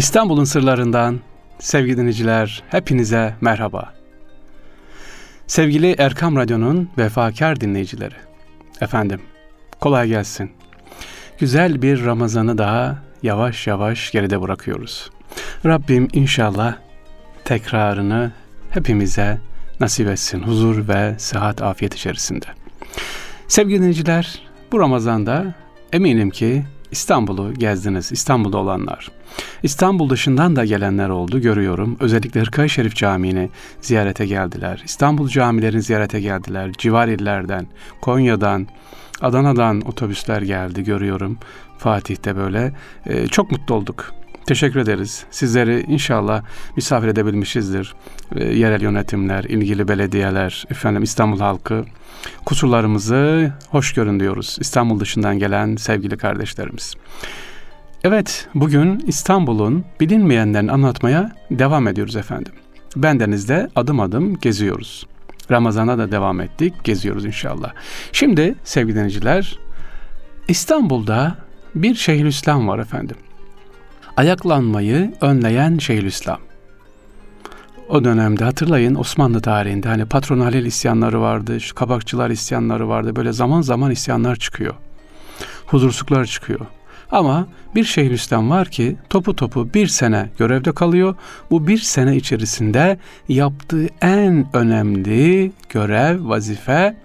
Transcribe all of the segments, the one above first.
İstanbul'un sırlarından sevgili dinleyiciler hepinize merhaba. Sevgili Erkam Radyo'nun vefakar dinleyicileri. Efendim kolay gelsin. Güzel bir Ramazan'ı daha yavaş yavaş geride bırakıyoruz. Rabbim inşallah tekrarını hepimize nasip etsin. Huzur ve sıhhat afiyet içerisinde. Sevgili dinleyiciler bu Ramazan'da eminim ki İstanbul'u gezdiniz, İstanbul'da olanlar. İstanbul dışından da gelenler oldu görüyorum. Özellikle Hırkaya Şerif Camii'ni ziyarete geldiler. İstanbul camilerini ziyarete geldiler. Civar illerden, Konya'dan, Adana'dan otobüsler geldi görüyorum. Fatih'te böyle. Ee, çok mutlu olduk. Teşekkür ederiz. Sizleri inşallah misafir edebilmişizdir. Ee, yerel yönetimler, ilgili belediyeler, efendim İstanbul halkı kusurlarımızı hoş görün diyoruz. İstanbul dışından gelen sevgili kardeşlerimiz. Evet, bugün İstanbul'un bilinmeyenlerini anlatmaya devam ediyoruz efendim. Bendenizde adım adım geziyoruz. Ramazan'a da devam ettik, geziyoruz inşallah. Şimdi sevgili dinleyiciler, İstanbul'da bir Şeyhülislam var efendim. Ayaklanmayı önleyen Şeyhülislam. O dönemde hatırlayın Osmanlı tarihinde hani patronalil isyanları vardı, kabakçılar isyanları vardı. Böyle zaman zaman isyanlar çıkıyor. Huzursuzluklar çıkıyor. Ama bir Şeyhülislam var ki topu topu bir sene görevde kalıyor. Bu bir sene içerisinde yaptığı en önemli görev, vazife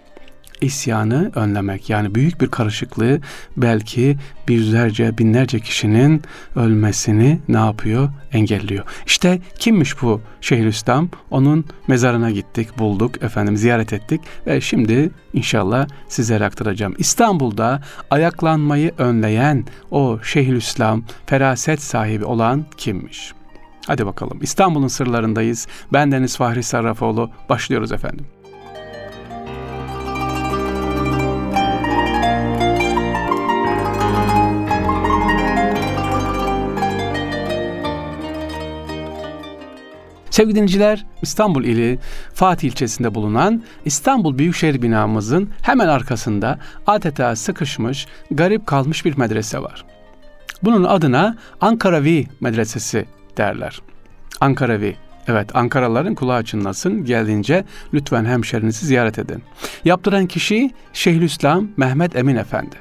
isyanı önlemek. Yani büyük bir karışıklığı belki yüzlerce, binlerce kişinin ölmesini ne yapıyor? Engelliyor. İşte kimmiş bu Şeyhülislam? Onun mezarına gittik, bulduk, efendim ziyaret ettik ve şimdi inşallah sizlere aktaracağım. İstanbul'da ayaklanmayı önleyen o Şeyhülislam, feraset sahibi olan kimmiş? Hadi bakalım. İstanbul'un sırlarındayız. Ben Deniz Fahri Sarrafoğlu. Başlıyoruz efendim. Sevgili dinleyiciler, İstanbul ili Fatih ilçesinde bulunan İstanbul Büyükşehir binamızın hemen arkasında adeta sıkışmış, garip kalmış bir medrese var. Bunun adına Ankaravi Medresesi derler. Ankaravi. Evet Ankaralıların kulağı çınlasın. Geldiğince lütfen hemşerinizi ziyaret edin. Yaptıran kişi Şeyhülislam Mehmet Emin Efendi.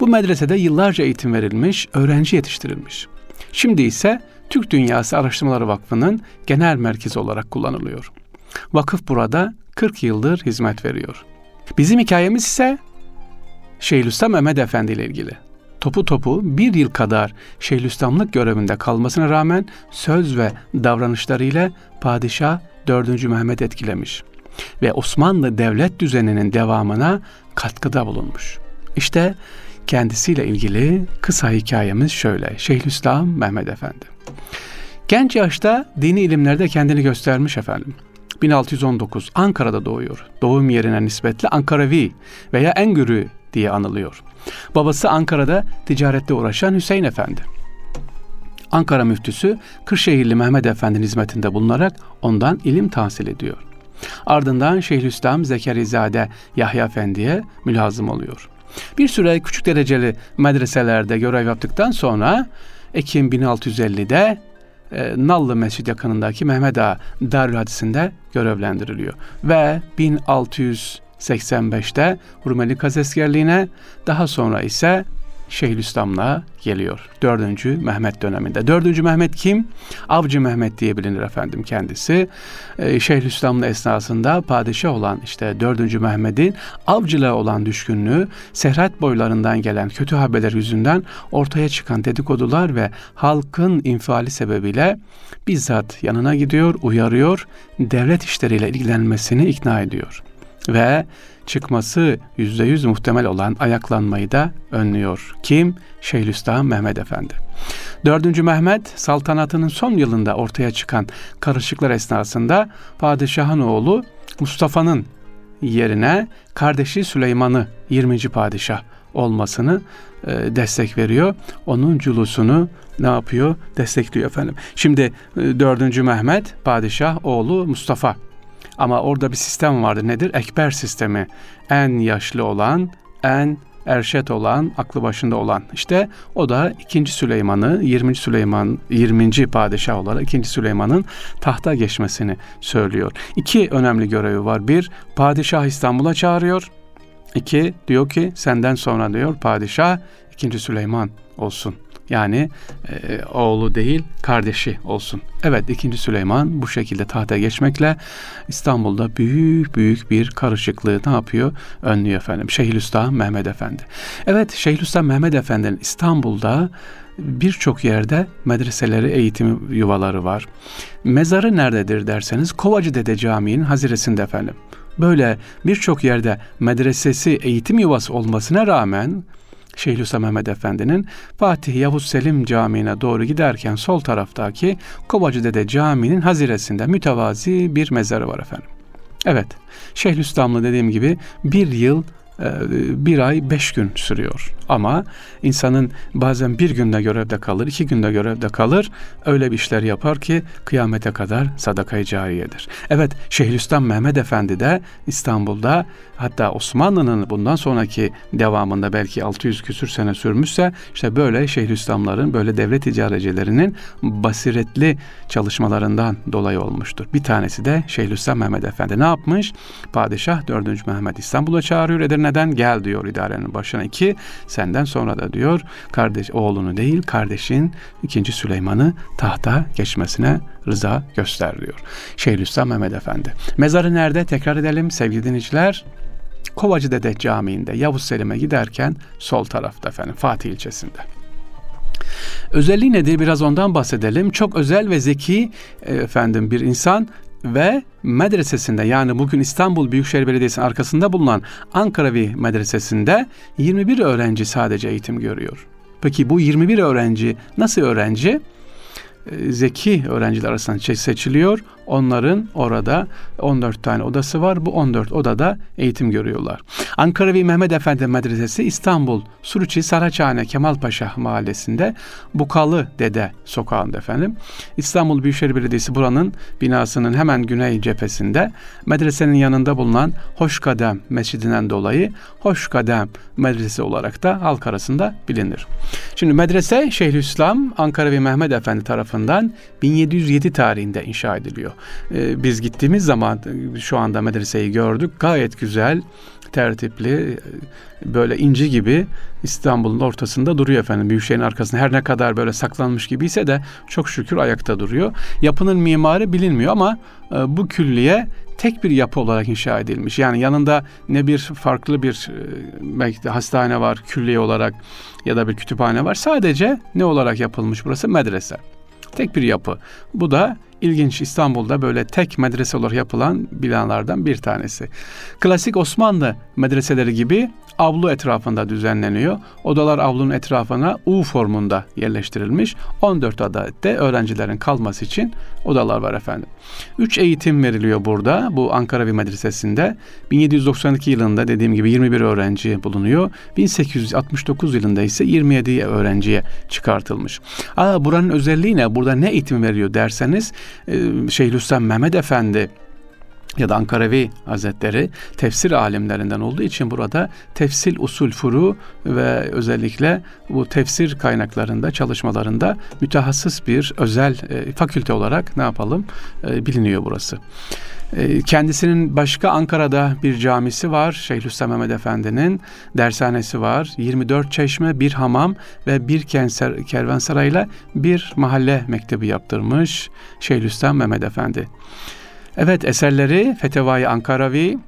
Bu medresede yıllarca eğitim verilmiş, öğrenci yetiştirilmiş. Şimdi ise Türk Dünyası Araştırmaları Vakfı'nın genel merkezi olarak kullanılıyor. Vakıf burada 40 yıldır hizmet veriyor. Bizim hikayemiz ise Şeyhülislam Mehmet Efendi ile ilgili. Topu topu bir yıl kadar Şeyhülislamlık görevinde kalmasına rağmen söz ve davranışlarıyla Padişah 4. Mehmet etkilemiş ve Osmanlı devlet düzeninin devamına katkıda bulunmuş. İşte kendisiyle ilgili kısa hikayemiz şöyle. Şeyhülislam Mehmet Efendi. Genç yaşta dini ilimlerde kendini göstermiş efendim. 1619 Ankara'da doğuyor. Doğum yerine nispetle Ankaravi veya Engürü diye anılıyor. Babası Ankara'da ticarette uğraşan Hüseyin Efendi. Ankara müftüsü Kırşehirli Mehmet Efendi'nin hizmetinde bulunarak ondan ilim tahsil ediyor. Ardından Şeyhülislam Zekerizade Yahya Efendi'ye mülazım oluyor. Bir süre küçük dereceli medreselerde görev yaptıktan sonra Ekim 1650'de e, Nallı Mescid yakınındaki Mehmet Ağa Darül Hadis'inde görevlendiriliyor. Ve 1685'te Rumeli Kazeskerliğine daha sonra ise Şeyhülislam'la geliyor. Dördüncü Mehmet döneminde. Dördüncü Mehmet kim? Avcı Mehmet diye bilinir efendim kendisi. Ee, esnasında padişah olan işte dördüncü Mehmet'in avcılığa olan düşkünlüğü Serhat boylarından gelen kötü haberler yüzünden ortaya çıkan dedikodular ve halkın infiali sebebiyle bizzat yanına gidiyor, uyarıyor, devlet işleriyle ilgilenmesini ikna ediyor. Ve çıkması yüzde yüz muhtemel olan ayaklanmayı da önlüyor. Kim? Şeyhülislam Mehmet Efendi. Dördüncü Mehmet saltanatının son yılında ortaya çıkan karışıklar esnasında padişahın oğlu Mustafa'nın yerine kardeşi Süleyman'ı 20. padişah olmasını e, destek veriyor. Onun culusunu ne yapıyor? Destekliyor efendim. Şimdi e, 4. Mehmet padişah oğlu Mustafa ama orada bir sistem vardı. Nedir? Ekber sistemi. En yaşlı olan en erşet olan, aklı başında olan. İşte o da 2. Süleyman'ı 20. Süleyman 20. padişah olarak 2. Süleyman'ın tahta geçmesini söylüyor. İki önemli görevi var. Bir, padişah İstanbul'a çağırıyor. İki, diyor ki senden sonra diyor padişah 2. Süleyman olsun. Yani e, oğlu değil kardeşi olsun. Evet ikinci Süleyman bu şekilde tahta geçmekle İstanbul'da büyük büyük bir karışıklığı ne yapıyor? Önlüyor efendim. Şeyhülislam Mehmet Efendi. Evet Şeyhülislam Mehmet Efendi'nin İstanbul'da birçok yerde medreseleri, eğitim yuvaları var. Mezarı nerededir derseniz Kovacı Dede Camii'nin haziresinde efendim. Böyle birçok yerde medresesi, eğitim yuvası olmasına rağmen Şeyhülislam Mehmet Efendi'nin Fatih Yavuz Selim Camii'ne doğru giderken sol taraftaki Kovacı Dede Camii'nin haziresinde mütevazi bir mezarı var efendim. Evet, Şeyhülislam'la dediğim gibi bir yıl bir ay beş gün sürüyor. Ama insanın bazen bir günde görevde kalır, iki günde görevde kalır. Öyle bir işler yapar ki kıyamete kadar sadakayı cariyedir. Evet Şeyhülislam Mehmet Efendi de İstanbul'da hatta Osmanlı'nın bundan sonraki devamında belki 600 küsür sene sürmüşse işte böyle Şeyhülislamların böyle devlet icarecilerinin basiretli çalışmalarından dolayı olmuştur. Bir tanesi de Şeyhülislam Mehmet Efendi ne yapmış? Padişah 4. Mehmet İstanbul'a çağırıyor Edirne neden gel diyor idarenin başına. iki senden sonra da diyor kardeş oğlunu değil kardeşin ikinci Süleyman'ı tahta geçmesine rıza göster diyor. Şeyhülislam Mehmet Efendi. Mezarı nerede? Tekrar edelim sevgili dinleyiciler. Kovacı Dede Camii'nde Yavuz Selim'e giderken sol tarafta efendim Fatih ilçesinde. Özelliği nedir? Biraz ondan bahsedelim. Çok özel ve zeki e, efendim bir insan ve medresesinde yani bugün İstanbul Büyükşehir Belediyesi'nin arkasında bulunan Ankaravi Medresesi'nde 21 öğrenci sadece eğitim görüyor. Peki bu 21 öğrenci nasıl öğrenci? Ee, zeki öğrenciler arasından seçiliyor. Onların orada 14 tane odası var. Bu 14 odada eğitim görüyorlar. Ankara ve Mehmet Efendi Medresesi İstanbul Suruçi Saraçhane Kemalpaşa mahallesinde Bukalı Dede sokağında efendim. İstanbul Büyükşehir Belediyesi buranın binasının hemen güney cephesinde medresenin yanında bulunan Hoşkadem Mescidinden dolayı Hoşkadem Medresesi olarak da halk arasında bilinir. Şimdi medrese Şeyhülislam Ankara ve Mehmet Efendi tarafından 1707 tarihinde inşa ediliyor. Ee, biz gittiğimiz zaman şu anda medreseyi gördük. Gayet güzel, tertipli, böyle inci gibi İstanbul'un ortasında duruyor efendim. Büyükşehir'in arkasında her ne kadar böyle saklanmış gibiyse de çok şükür ayakta duruyor. Yapının mimarı bilinmiyor ama e, bu külliye tek bir yapı olarak inşa edilmiş. Yani yanında ne bir farklı bir e, belki de hastane var külliye olarak ya da bir kütüphane var. Sadece ne olarak yapılmış burası? Medrese. Tek bir yapı. Bu da ilginç İstanbul'da böyle tek medrese olarak yapılan binalardan bir tanesi. Klasik Osmanlı medreseleri gibi avlu etrafında düzenleniyor. Odalar avlunun etrafına U formunda yerleştirilmiş. 14 adette öğrencilerin kalması için odalar var efendim. 3 eğitim veriliyor burada bu Ankara bir medresesinde. 1792 yılında dediğim gibi 21 öğrenci bulunuyor. 1869 yılında ise 27 öğrenciye çıkartılmış. Aa, buranın özelliği ne? Burada ne eğitim veriyor derseniz e, Şeyhülislam Mehmet Efendi ya da Ankaravi Hazretleri tefsir alimlerinden olduğu için burada tefsil usul furu ve özellikle bu tefsir kaynaklarında çalışmalarında mütehassıs bir özel e, fakülte olarak ne yapalım e, biliniyor burası. E, kendisinin başka Ankara'da bir camisi var. Şeyhülislam Mehmet Efendi'nin dershanesi var. 24 çeşme, bir hamam ve bir kervansarayla bir mahalle mektebi yaptırmış Şeyhülislam Mehmet Efendi. Evet eserleri Fetevai Ankaravi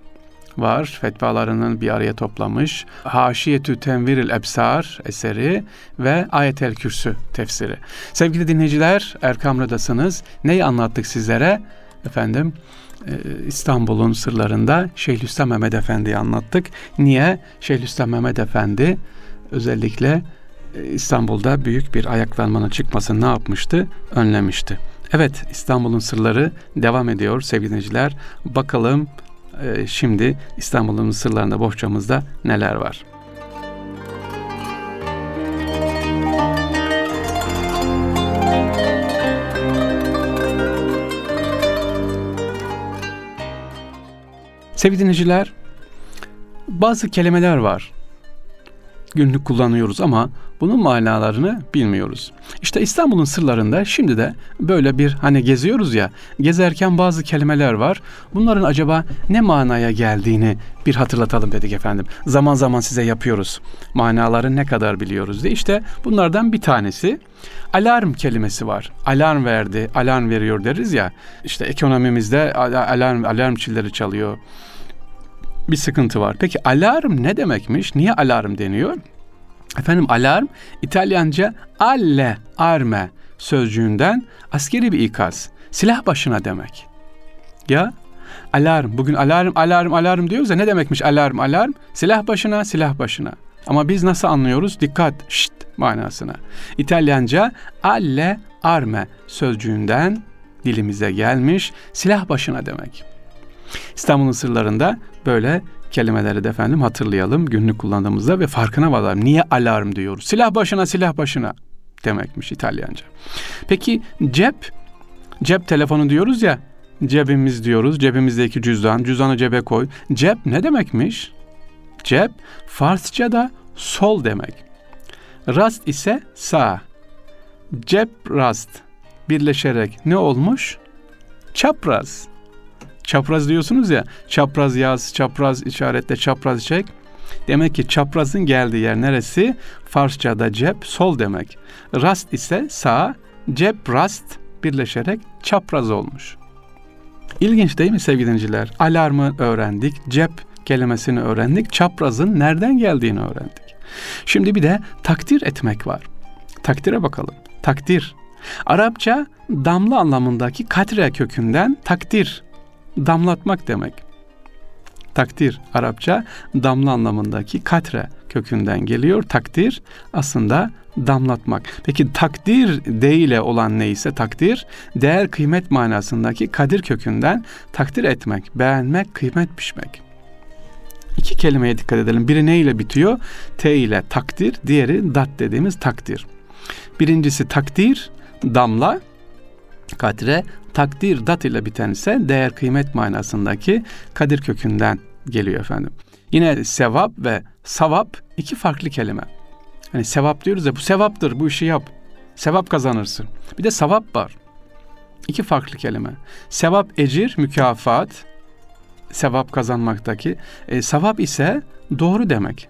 var. Fetvalarının bir araya toplamış. Haşiyetü Tenviril Ebsar eseri ve Ayetel Kürsü tefsiri. Sevgili dinleyiciler Erkam Radasınız. Neyi anlattık sizlere? Efendim e, İstanbul'un sırlarında Şeyhülislam Mehmet Efendi'yi anlattık. Niye? Şeyhülislam Mehmet Efendi özellikle e, İstanbul'da büyük bir ayaklanmanın çıkmasını ne yapmıştı? Önlemişti. Evet İstanbul'un sırları devam ediyor sevgili dinleyiciler. Bakalım e, şimdi İstanbul'un sırlarında bohçamızda neler var. Sevgili dinleyiciler, bazı kelimeler var. Günlük kullanıyoruz ama bunun manalarını bilmiyoruz. İşte İstanbul'un sırlarında şimdi de böyle bir hani geziyoruz ya, gezerken bazı kelimeler var. Bunların acaba ne manaya geldiğini bir hatırlatalım dedik efendim. Zaman zaman size yapıyoruz. Manaları ne kadar biliyoruz diye. İşte bunlardan bir tanesi alarm kelimesi var. Alarm verdi, alarm veriyor deriz ya. İşte ekonomimizde alarm alarm çilleri çalıyor bir sıkıntı var. Peki alarm ne demekmiş? Niye alarm deniyor? Efendim alarm İtalyanca alle arme sözcüğünden askeri bir ikaz. Silah başına demek. Ya alarm bugün alarm alarm alarm diyoruz ya ne demekmiş alarm alarm? Silah başına silah başına. Ama biz nasıl anlıyoruz? Dikkat, şşt manasına. İtalyanca alle arme sözcüğünden dilimize gelmiş silah başına demek. İstanbul'un sırlarında böyle kelimeleri de efendim hatırlayalım günlük kullandığımızda ve farkına varalım. Niye alarm diyoruz? Silah başına silah başına demekmiş İtalyanca. Peki cep, cep telefonu diyoruz ya cebimiz diyoruz. Cebimizdeki cüzdan, cüzdanı cebe koy. Cep ne demekmiş? Cep Farsça'da sol demek. Rast ise sağ. Cep rast birleşerek ne olmuş? Çapraz. Çapraz diyorsunuz ya, çapraz yaz, çapraz işaretle çapraz çek. Demek ki çaprazın geldiği yer neresi? Farsçada cep sol demek. Rast ise sağ, cep rast birleşerek çapraz olmuş. İlginç değil mi sevgili dinleyiciler? Alarmı öğrendik, cep kelimesini öğrendik, çaprazın nereden geldiğini öğrendik. Şimdi bir de takdir etmek var. Takdire bakalım. Takdir. Arapça damla anlamındaki katre kökünden takdir damlatmak demek. Takdir Arapça damla anlamındaki katre kökünden geliyor. Takdir aslında damlatmak. Peki takdir değile olan neyse takdir değer kıymet manasındaki kadir kökünden takdir etmek, beğenmek, kıymet biçmek. İki kelimeye dikkat edelim. Biri ne ile bitiyor? T ile takdir, diğeri dat dediğimiz takdir. Birincisi takdir, damla, kadre takdir dat ile biten ise değer kıymet manasındaki kadir kökünden geliyor efendim. Yine sevap ve savap iki farklı kelime. Hani sevap diyoruz ya bu sevaptır bu işi yap. Sevap kazanırsın. Bir de savap var. İki farklı kelime. Sevap ecir, mükafat. Sevap kazanmaktaki. E, savap ise doğru demek.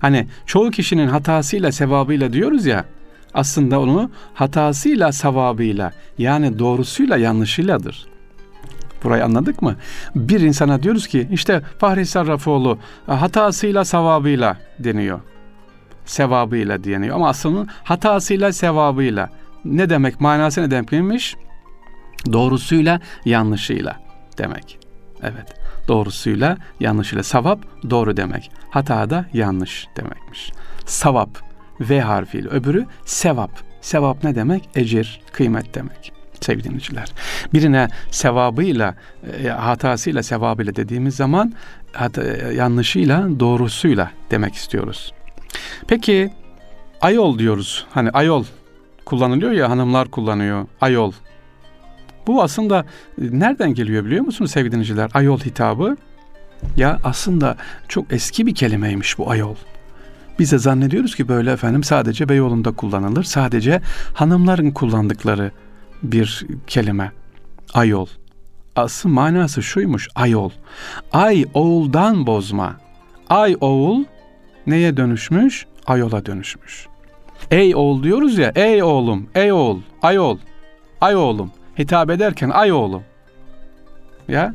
Hani çoğu kişinin hatasıyla sevabıyla diyoruz ya aslında onu hatasıyla savabıyla yani doğrusuyla yanlışıyladır. Burayı anladık mı? Bir insana diyoruz ki işte Fahri Sarrafoğlu hatasıyla savabıyla deniyor. Sevabıyla deniyor ama aslında hatasıyla sevabıyla. Ne demek? Manası ne demekmiş? Doğrusuyla yanlışıyla demek. Evet. Doğrusuyla yanlışıyla. Savap doğru demek. Hata da yanlış demekmiş. Savap V harfiyle. Öbürü sevap. Sevap ne demek? Ecir, kıymet demek sevgili dinleyiciler. Birine sevabıyla, e, hatasıyla, sevabıyla dediğimiz zaman hata, e, yanlışıyla, doğrusuyla demek istiyoruz. Peki ayol diyoruz. Hani ayol kullanılıyor ya hanımlar kullanıyor. Ayol. Bu aslında e, nereden geliyor biliyor musunuz sevgili dinleyiciler? Ayol hitabı. Ya aslında çok eski bir kelimeymiş bu ayol. Biz de zannediyoruz ki böyle efendim sadece Beyoğlu'nda kullanılır. Sadece hanımların kullandıkları bir kelime. Ayol. Asıl manası şuymuş ayol. Ay oğuldan bozma. Ay oğul neye dönüşmüş? Ayola dönüşmüş. Ey oğul diyoruz ya, ey oğlum, ey oğul, ay oğul, ay oğlum. Hitap ederken ay oğlum. Ya.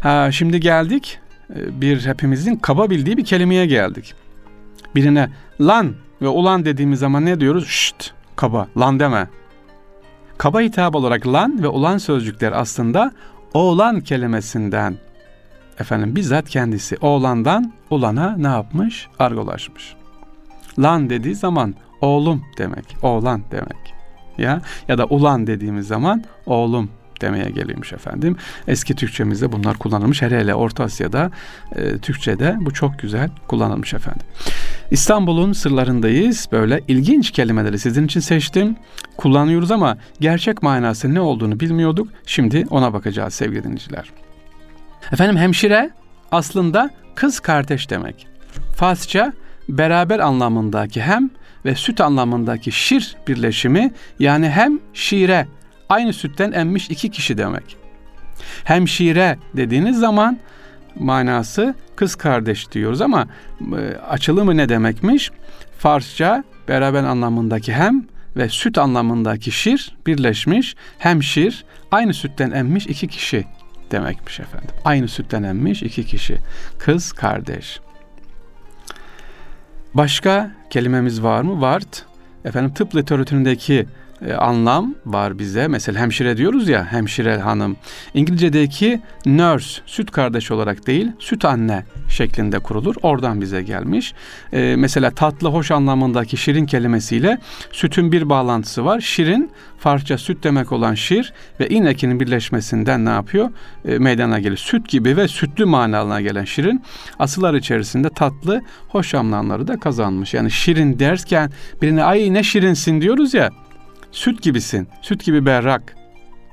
Ha, şimdi geldik e, bir hepimizin kaba bildiği bir kelimeye geldik birine lan ve ulan dediğimiz zaman ne diyoruz? Şşt kaba lan deme. Kaba hitap olarak lan ve ulan sözcükler aslında oğlan kelimesinden efendim bizzat kendisi oğlandan ulana ne yapmış? Argolaşmış. Lan dediği zaman oğlum demek, oğlan demek. Ya ya da ulan dediğimiz zaman oğlum demeye geliyormuş efendim. Eski Türkçemizde bunlar kullanılmış. Hele hele Orta Asya'da e, Türkçe'de bu çok güzel kullanılmış efendim. İstanbul'un sırlarındayız. Böyle ilginç kelimeleri sizin için seçtim. Kullanıyoruz ama gerçek manası ne olduğunu bilmiyorduk. Şimdi ona bakacağız sevgili dinleyiciler. Efendim hemşire aslında kız kardeş demek. Farsça beraber anlamındaki hem ve süt anlamındaki şir birleşimi yani hem şire aynı sütten emmiş iki kişi demek. Hem şire dediğiniz zaman manası kız kardeş diyoruz ama e, açılımı ne demekmiş? Farsça beraber anlamındaki hem ve süt anlamındaki şir birleşmiş. Hem şir aynı sütten emmiş iki kişi demekmiş efendim. Aynı sütten emmiş iki kişi. Kız kardeş. Başka kelimemiz var mı? Vart. Efendim tıp literatüründeki e, anlam var bize. Mesela hemşire diyoruz ya, hemşire hanım. İngilizce'deki nurse, süt kardeş olarak değil, süt anne şeklinde kurulur. Oradan bize gelmiş. E, mesela tatlı, hoş anlamındaki şirin kelimesiyle sütün bir bağlantısı var. Şirin, Farsça süt demek olan şir ve inekinin birleşmesinden ne yapıyor? E, meydana gelir. Süt gibi ve sütlü manalarına gelen şirin asıllar içerisinde tatlı, hoş anlamları da kazanmış. Yani şirin derken birine ay ne şirinsin diyoruz ya süt gibisin, süt gibi berrak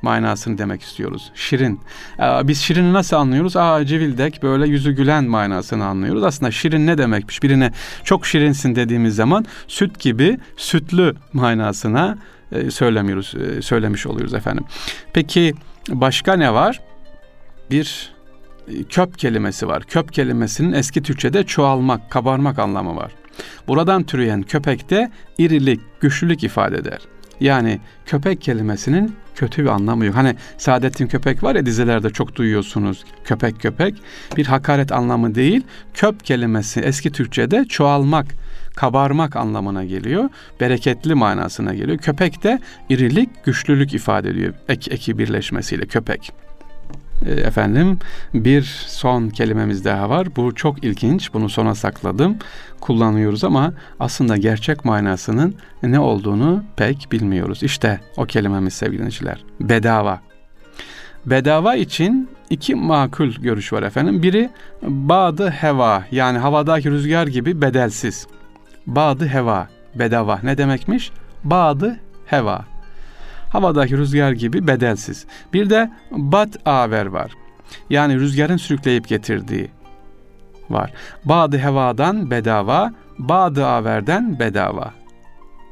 manasını demek istiyoruz. Şirin. Biz şirini nasıl anlıyoruz? Aa civildek böyle yüzü gülen manasını anlıyoruz. Aslında şirin ne demekmiş? Birine çok şirinsin dediğimiz zaman süt gibi sütlü manasına e, söylemiyoruz, e, söylemiş oluyoruz efendim. Peki başka ne var? Bir e, köp kelimesi var. Köp kelimesinin eski Türkçe'de çoğalmak, kabarmak anlamı var. Buradan türeyen köpekte irilik, güçlülük ifade eder. Yani köpek kelimesinin kötü bir anlamı yok. Hani Saadettin Köpek var ya dizilerde çok duyuyorsunuz. Köpek köpek bir hakaret anlamı değil. Köp kelimesi eski Türkçe'de çoğalmak, kabarmak anlamına geliyor. Bereketli manasına geliyor. Köpek de irilik, güçlülük ifade ediyor. Ek, eki birleşmesiyle köpek. E, efendim bir son kelimemiz daha var. Bu çok ilginç. Bunu sona sakladım. Kullanıyoruz ama aslında gerçek manasının ne olduğunu pek bilmiyoruz. İşte o kelimemiz sevgili dinleyiciler. Bedava. Bedava için iki makul görüş var efendim. Biri badı heva yani havadaki rüzgar gibi bedelsiz. Badı heva bedava ne demekmiş? Badı heva havadaki rüzgar gibi bedelsiz. Bir de bat aver var. Yani rüzgarın sürükleyip getirdiği var. Badı hevadan bedava, badı averden bedava.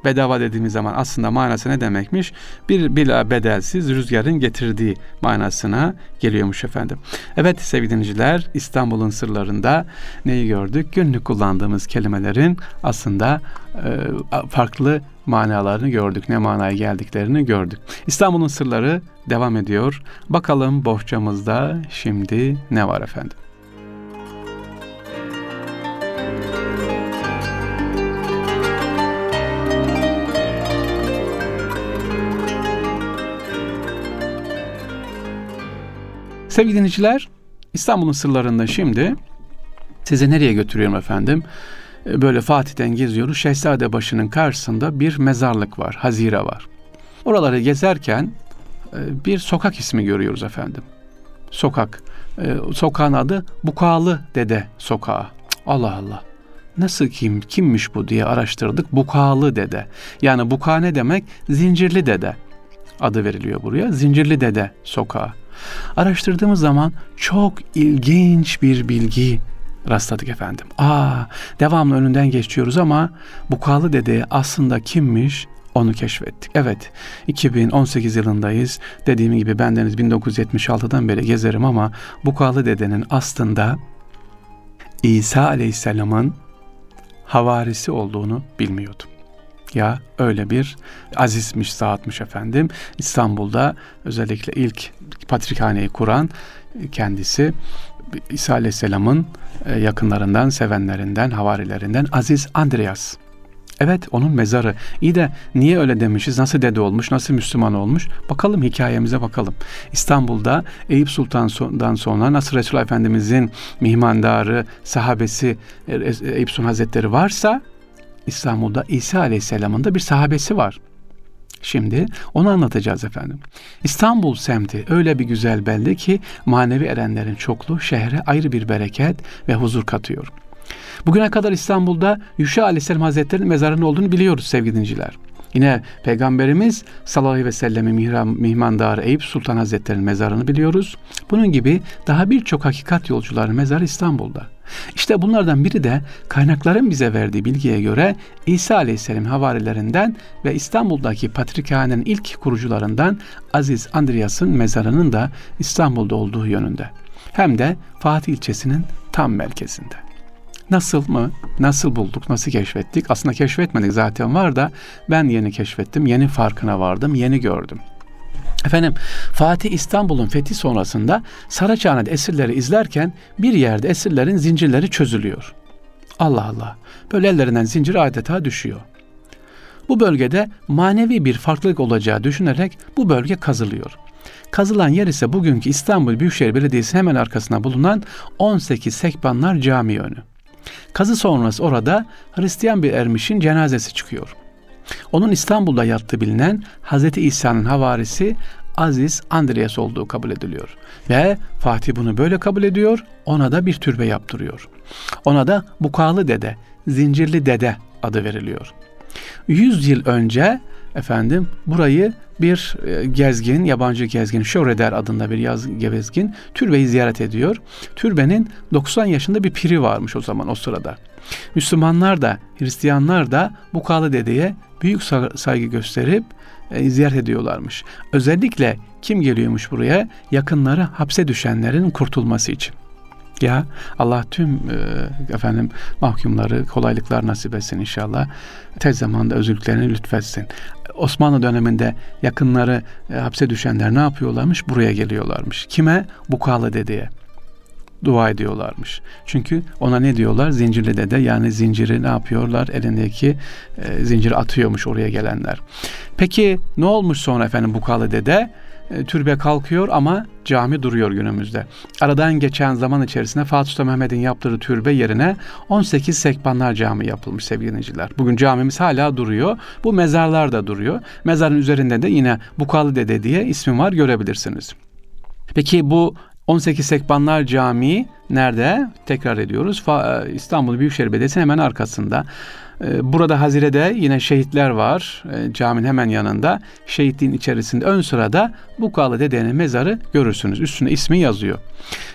Bedava dediğimiz zaman aslında manası ne demekmiş? Bir bila bedelsiz rüzgarın getirdiği manasına geliyormuş efendim. Evet sevgili dinleyiciler İstanbul'un sırlarında neyi gördük? Günlük kullandığımız kelimelerin aslında e, farklı manalarını gördük. Ne manaya geldiklerini gördük. İstanbul'un sırları devam ediyor. Bakalım bohçamızda şimdi ne var efendim? Sevgili dinleyiciler, İstanbul'un sırlarında şimdi size nereye götürüyorum efendim? Böyle Fatih'ten geziyoruz. Şehzade başının karşısında bir mezarlık var, hazire var. Oraları gezerken e, bir sokak ismi görüyoruz efendim. Sokak. E, sokağın adı Bukalı Dede Sokağı. Allah Allah. Nasıl kim, kimmiş bu diye araştırdık. Bukalı Dede. Yani buka ne demek? Zincirli Dede adı veriliyor buraya. Zincirli Dede Sokağı. Araştırdığımız zaman çok ilginç bir bilgi rastladık efendim. Aa, devamlı önünden geçiyoruz ama Bukalı Dede aslında kimmiş onu keşfettik. Evet 2018 yılındayız. Dediğim gibi bendeniz 1976'dan beri gezerim ama Bukalı Dede'nin aslında İsa Aleyhisselam'ın havarisi olduğunu bilmiyordum. Ya öyle bir azizmiş, saatmiş efendim. İstanbul'da özellikle ilk patrikhaneyi kuran kendisi İsa Aleyhisselam'ın e, yakınlarından, sevenlerinden, havarilerinden Aziz Andreas. Evet onun mezarı. İyi de niye öyle demişiz? Nasıl dede olmuş? Nasıl Müslüman olmuş? Bakalım hikayemize bakalım. İstanbul'da Eyüp Sultan'dan sonra nasıl Resulullah Efendimizin mihmandarı, sahabesi e, Eyüp Sultan Hazretleri varsa İstanbul'da İsa Aleyhisselam'ın da bir sahabesi var. Şimdi onu anlatacağız efendim. İstanbul semti öyle bir güzel belli ki manevi erenlerin çokluğu şehre ayrı bir bereket ve huzur katıyor. Bugüne kadar İstanbul'da Yuşa Aleyhisselam Hazretleri'nin mezarının olduğunu biliyoruz sevgili dinciler. Yine Peygamberimiz sallallahu aleyhi ve sellemin mihmandarı Eyüp Sultan Hazretleri'nin mezarını biliyoruz. Bunun gibi daha birçok hakikat yolcuların mezarı İstanbul'da. İşte bunlardan biri de kaynakların bize verdiği bilgiye göre İsa Aleyhisselam havarilerinden ve İstanbul'daki Patrikhane'nin ilk kurucularından Aziz Andreas'ın mezarının da İstanbul'da olduğu yönünde. Hem de Fatih ilçesinin tam merkezinde. Nasıl mı? Nasıl bulduk? Nasıl keşfettik? Aslında keşfetmedik zaten var da ben yeni keşfettim. Yeni farkına vardım. Yeni gördüm. Efendim Fatih İstanbul'un fethi sonrasında Saraçhane'de esirleri izlerken bir yerde esirlerin zincirleri çözülüyor. Allah Allah. Böyle ellerinden zincir adeta düşüyor. Bu bölgede manevi bir farklılık olacağı düşünerek bu bölge kazılıyor. Kazılan yer ise bugünkü İstanbul Büyükşehir Belediyesi hemen arkasında bulunan 18 Sekbanlar Camii önü. Kazı sonrası orada Hristiyan bir ermişin cenazesi çıkıyor. Onun İstanbul'da yattığı bilinen Hz. İsa'nın havarisi Aziz Andreas olduğu kabul ediliyor. Ve Fatih bunu böyle kabul ediyor, ona da bir türbe yaptırıyor. Ona da Bukalı Dede, Zincirli Dede adı veriliyor. 100 yıl önce efendim burayı bir e, gezgin, yabancı gezgin, Şöhreder adında bir yaz gezgin türbeyi ziyaret ediyor. Türbenin 90 yaşında bir piri varmış o zaman o sırada. Müslümanlar da Hristiyanlar da bu Kalı Dede'ye büyük saygı gösterip e, ziyaret ediyorlarmış. Özellikle kim geliyormuş buraya? Yakınları hapse düşenlerin kurtulması için. Ya Allah tüm e, efendim mahkumları kolaylıklar nasip etsin inşallah. Tez zamanda özürlüklerini lütfetsin. Osmanlı döneminde yakınları e, hapse düşenler ne yapıyorlarmış? Buraya geliyorlarmış. Kime? Bukalı dedeye dua ediyorlarmış. Çünkü ona ne diyorlar? Zincirli dede yani zinciri ne yapıyorlar? Elindeki e, zinciri atıyormuş oraya gelenler. Peki ne olmuş sonra efendim Bukalı dede? E, türbe kalkıyor ama cami duruyor günümüzde. Aradan geçen zaman içerisinde Fatih Sultan Mehmet'in yaptırdığı türbe yerine 18 Sekbanlar Camii yapılmış sevgili dinleyiciler. Bugün camimiz hala duruyor. Bu mezarlar da duruyor. Mezarın üzerinde de yine Bukalı Dede diye ismi var görebilirsiniz. Peki bu 18 Sekbanlar Camii nerede? Tekrar ediyoruz. E, İstanbul Büyükşehir Belediyesi hemen arkasında. Ee, burada Hazire'de yine şehitler var. E, caminin hemen yanında. Şehitliğin içerisinde ön sırada Bukalı Dede'nin mezarı görürsünüz. Üstüne ismi yazıyor.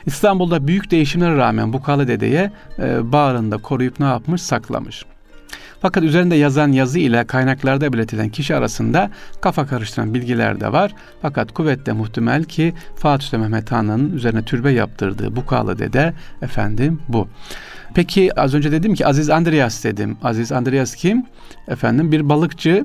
İstanbul'da büyük değişimlere rağmen Bukalı Dede'ye e, bağrında koruyup ne yapmış? Saklamış. Fakat üzerinde yazan yazı ile kaynaklarda belirtilen kişi arasında kafa karıştıran bilgiler de var. Fakat kuvvetle muhtemel ki Fatih Sultan Mehmet Han'ın üzerine türbe yaptırdığı Bukalı Dede efendim bu. Peki az önce dedim ki Aziz Andreas dedim. Aziz Andreas kim? Efendim bir balıkçı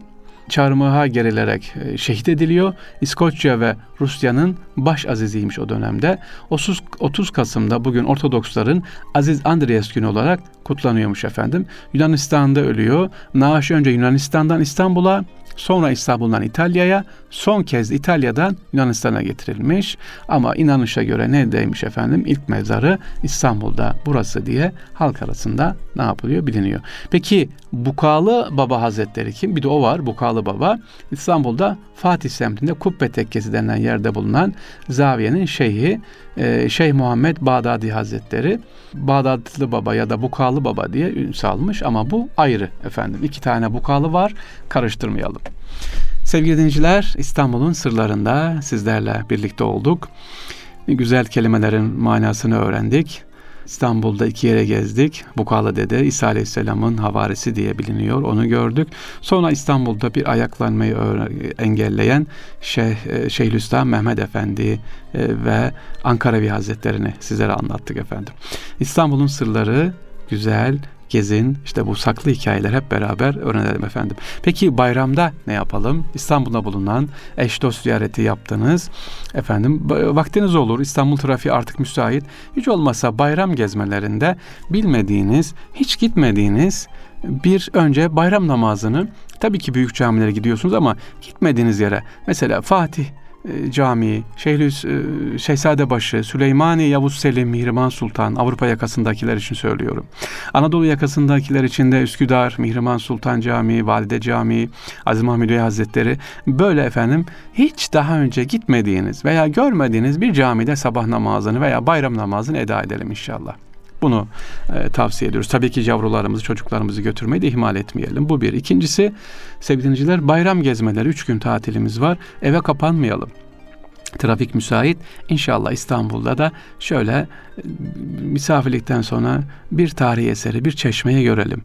çarmıha gerilerek e, şehit ediliyor. İskoçya ve Rusya'nın baş aziziymiş o dönemde. 30, 30 Kasım'da bugün Ortodoksların Aziz Andreas günü olarak kutlanıyormuş efendim. Yunanistan'da ölüyor. Naaş önce Yunanistan'dan İstanbul'a, Sonra İstanbul'dan İtalya'ya, son kez İtalya'dan Yunanistan'a getirilmiş. Ama inanışa göre ne demiş efendim? İlk mezarı İstanbul'da burası diye halk arasında ne yapılıyor biliniyor. Peki Bukalı Baba Hazretleri kim? Bir de o var Bukalı Baba. İstanbul'da Fatih semtinde Kubbe Tekkesi denilen yerde bulunan zaviyenin şeyhi Şeyh Muhammed Bağdadi Hazretleri. Bağdatlı Baba ya da Bukalı Baba diye ün salmış ama bu ayrı efendim. İki tane Bukalı var karıştırmayalım. Sevgili dinleyiciler İstanbul'un sırlarında sizlerle birlikte olduk. Güzel kelimelerin manasını öğrendik. İstanbul'da iki yere gezdik. Bukala Dede İsa Aleyhisselam'ın havarisi diye biliniyor. Onu gördük. Sonra İstanbul'da bir ayaklanmayı engelleyen Şeyh, e, Şeyhülislam Mehmet Efendi e, ve Ankaravi Hazretlerini sizlere anlattık efendim. İstanbul'un sırları güzel, gezin. İşte bu saklı hikayeler hep beraber öğrenelim efendim. Peki bayramda ne yapalım? İstanbul'da bulunan eş dost ziyareti yaptınız. Efendim vaktiniz olur. İstanbul trafiği artık müsait. Hiç olmazsa bayram gezmelerinde bilmediğiniz, hiç gitmediğiniz bir önce bayram namazını tabii ki büyük camilere gidiyorsunuz ama gitmediğiniz yere mesela Fatih Camii, Şeyhüs e, Şehzadebaşı, Süleymani Yavuz Selim, Mihrimah Sultan, Avrupa yakasındakiler için söylüyorum. Anadolu yakasındakiler için de Üsküdar, Mihrimah Sultan Camii, Valide Camii, Aziz Mahmud Hazretleri böyle efendim hiç daha önce gitmediğiniz veya görmediğiniz bir camide sabah namazını veya bayram namazını eda edelim inşallah. Bunu e, tavsiye ediyoruz. Tabii ki yavrularımızı, çocuklarımızı götürmeyi de ihmal etmeyelim. Bu bir. İkincisi sevgili dinleyiciler bayram gezmeleri. Üç gün tatilimiz var. Eve kapanmayalım. Trafik müsait. İnşallah İstanbul'da da şöyle e, misafirlikten sonra bir tarihi eseri, bir çeşmeyi görelim.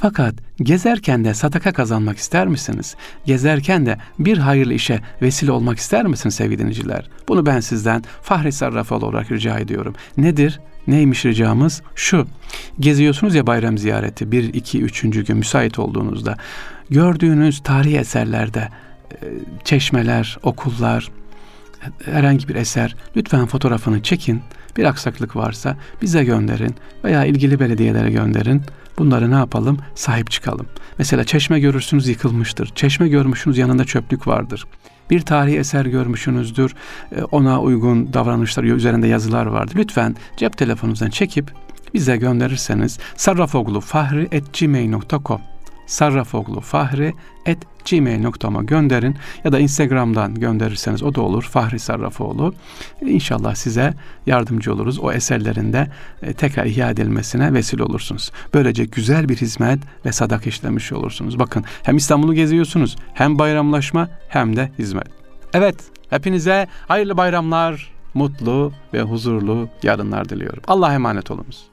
Fakat gezerken de sadaka kazanmak ister misiniz? Gezerken de bir hayırlı işe vesile olmak ister misiniz sevgili dinleyiciler? Bunu ben sizden Fahri Sarrafoğlu olarak rica ediyorum. Nedir? Neymiş ricamız? Şu, geziyorsunuz ya bayram ziyareti bir, iki, üçüncü gün müsait olduğunuzda gördüğünüz tarihi eserlerde e, çeşmeler, okullar, herhangi bir eser lütfen fotoğrafını çekin. Bir aksaklık varsa bize gönderin veya ilgili belediyelere gönderin. Bunları ne yapalım? Sahip çıkalım. Mesela çeşme görürsünüz yıkılmıştır. Çeşme görmüşsünüz yanında çöplük vardır. Bir tarihi eser görmüşsünüzdür. E, ona uygun davranışlar üzerinde yazılar vardır. Lütfen cep telefonunuzdan çekip bize gönderirseniz sarrafoglu.fahri.gmail.com sarrafoglu.fahri.gmail.com'a gönderin ya da Instagram'dan gönderirseniz o da olur Fahri Sarrafoğlu. İnşallah size yardımcı oluruz. O eserlerinde e, tekrar ihya edilmesine vesile olursunuz. Böylece güzel bir hizmet ve sadak işlemiş olursunuz. Bakın hem İstanbul'u geziyorsunuz hem bayramlaşma hem de hizmet. Evet hepinize hayırlı bayramlar, mutlu ve huzurlu yarınlar diliyorum. Allah'a emanet olunuz.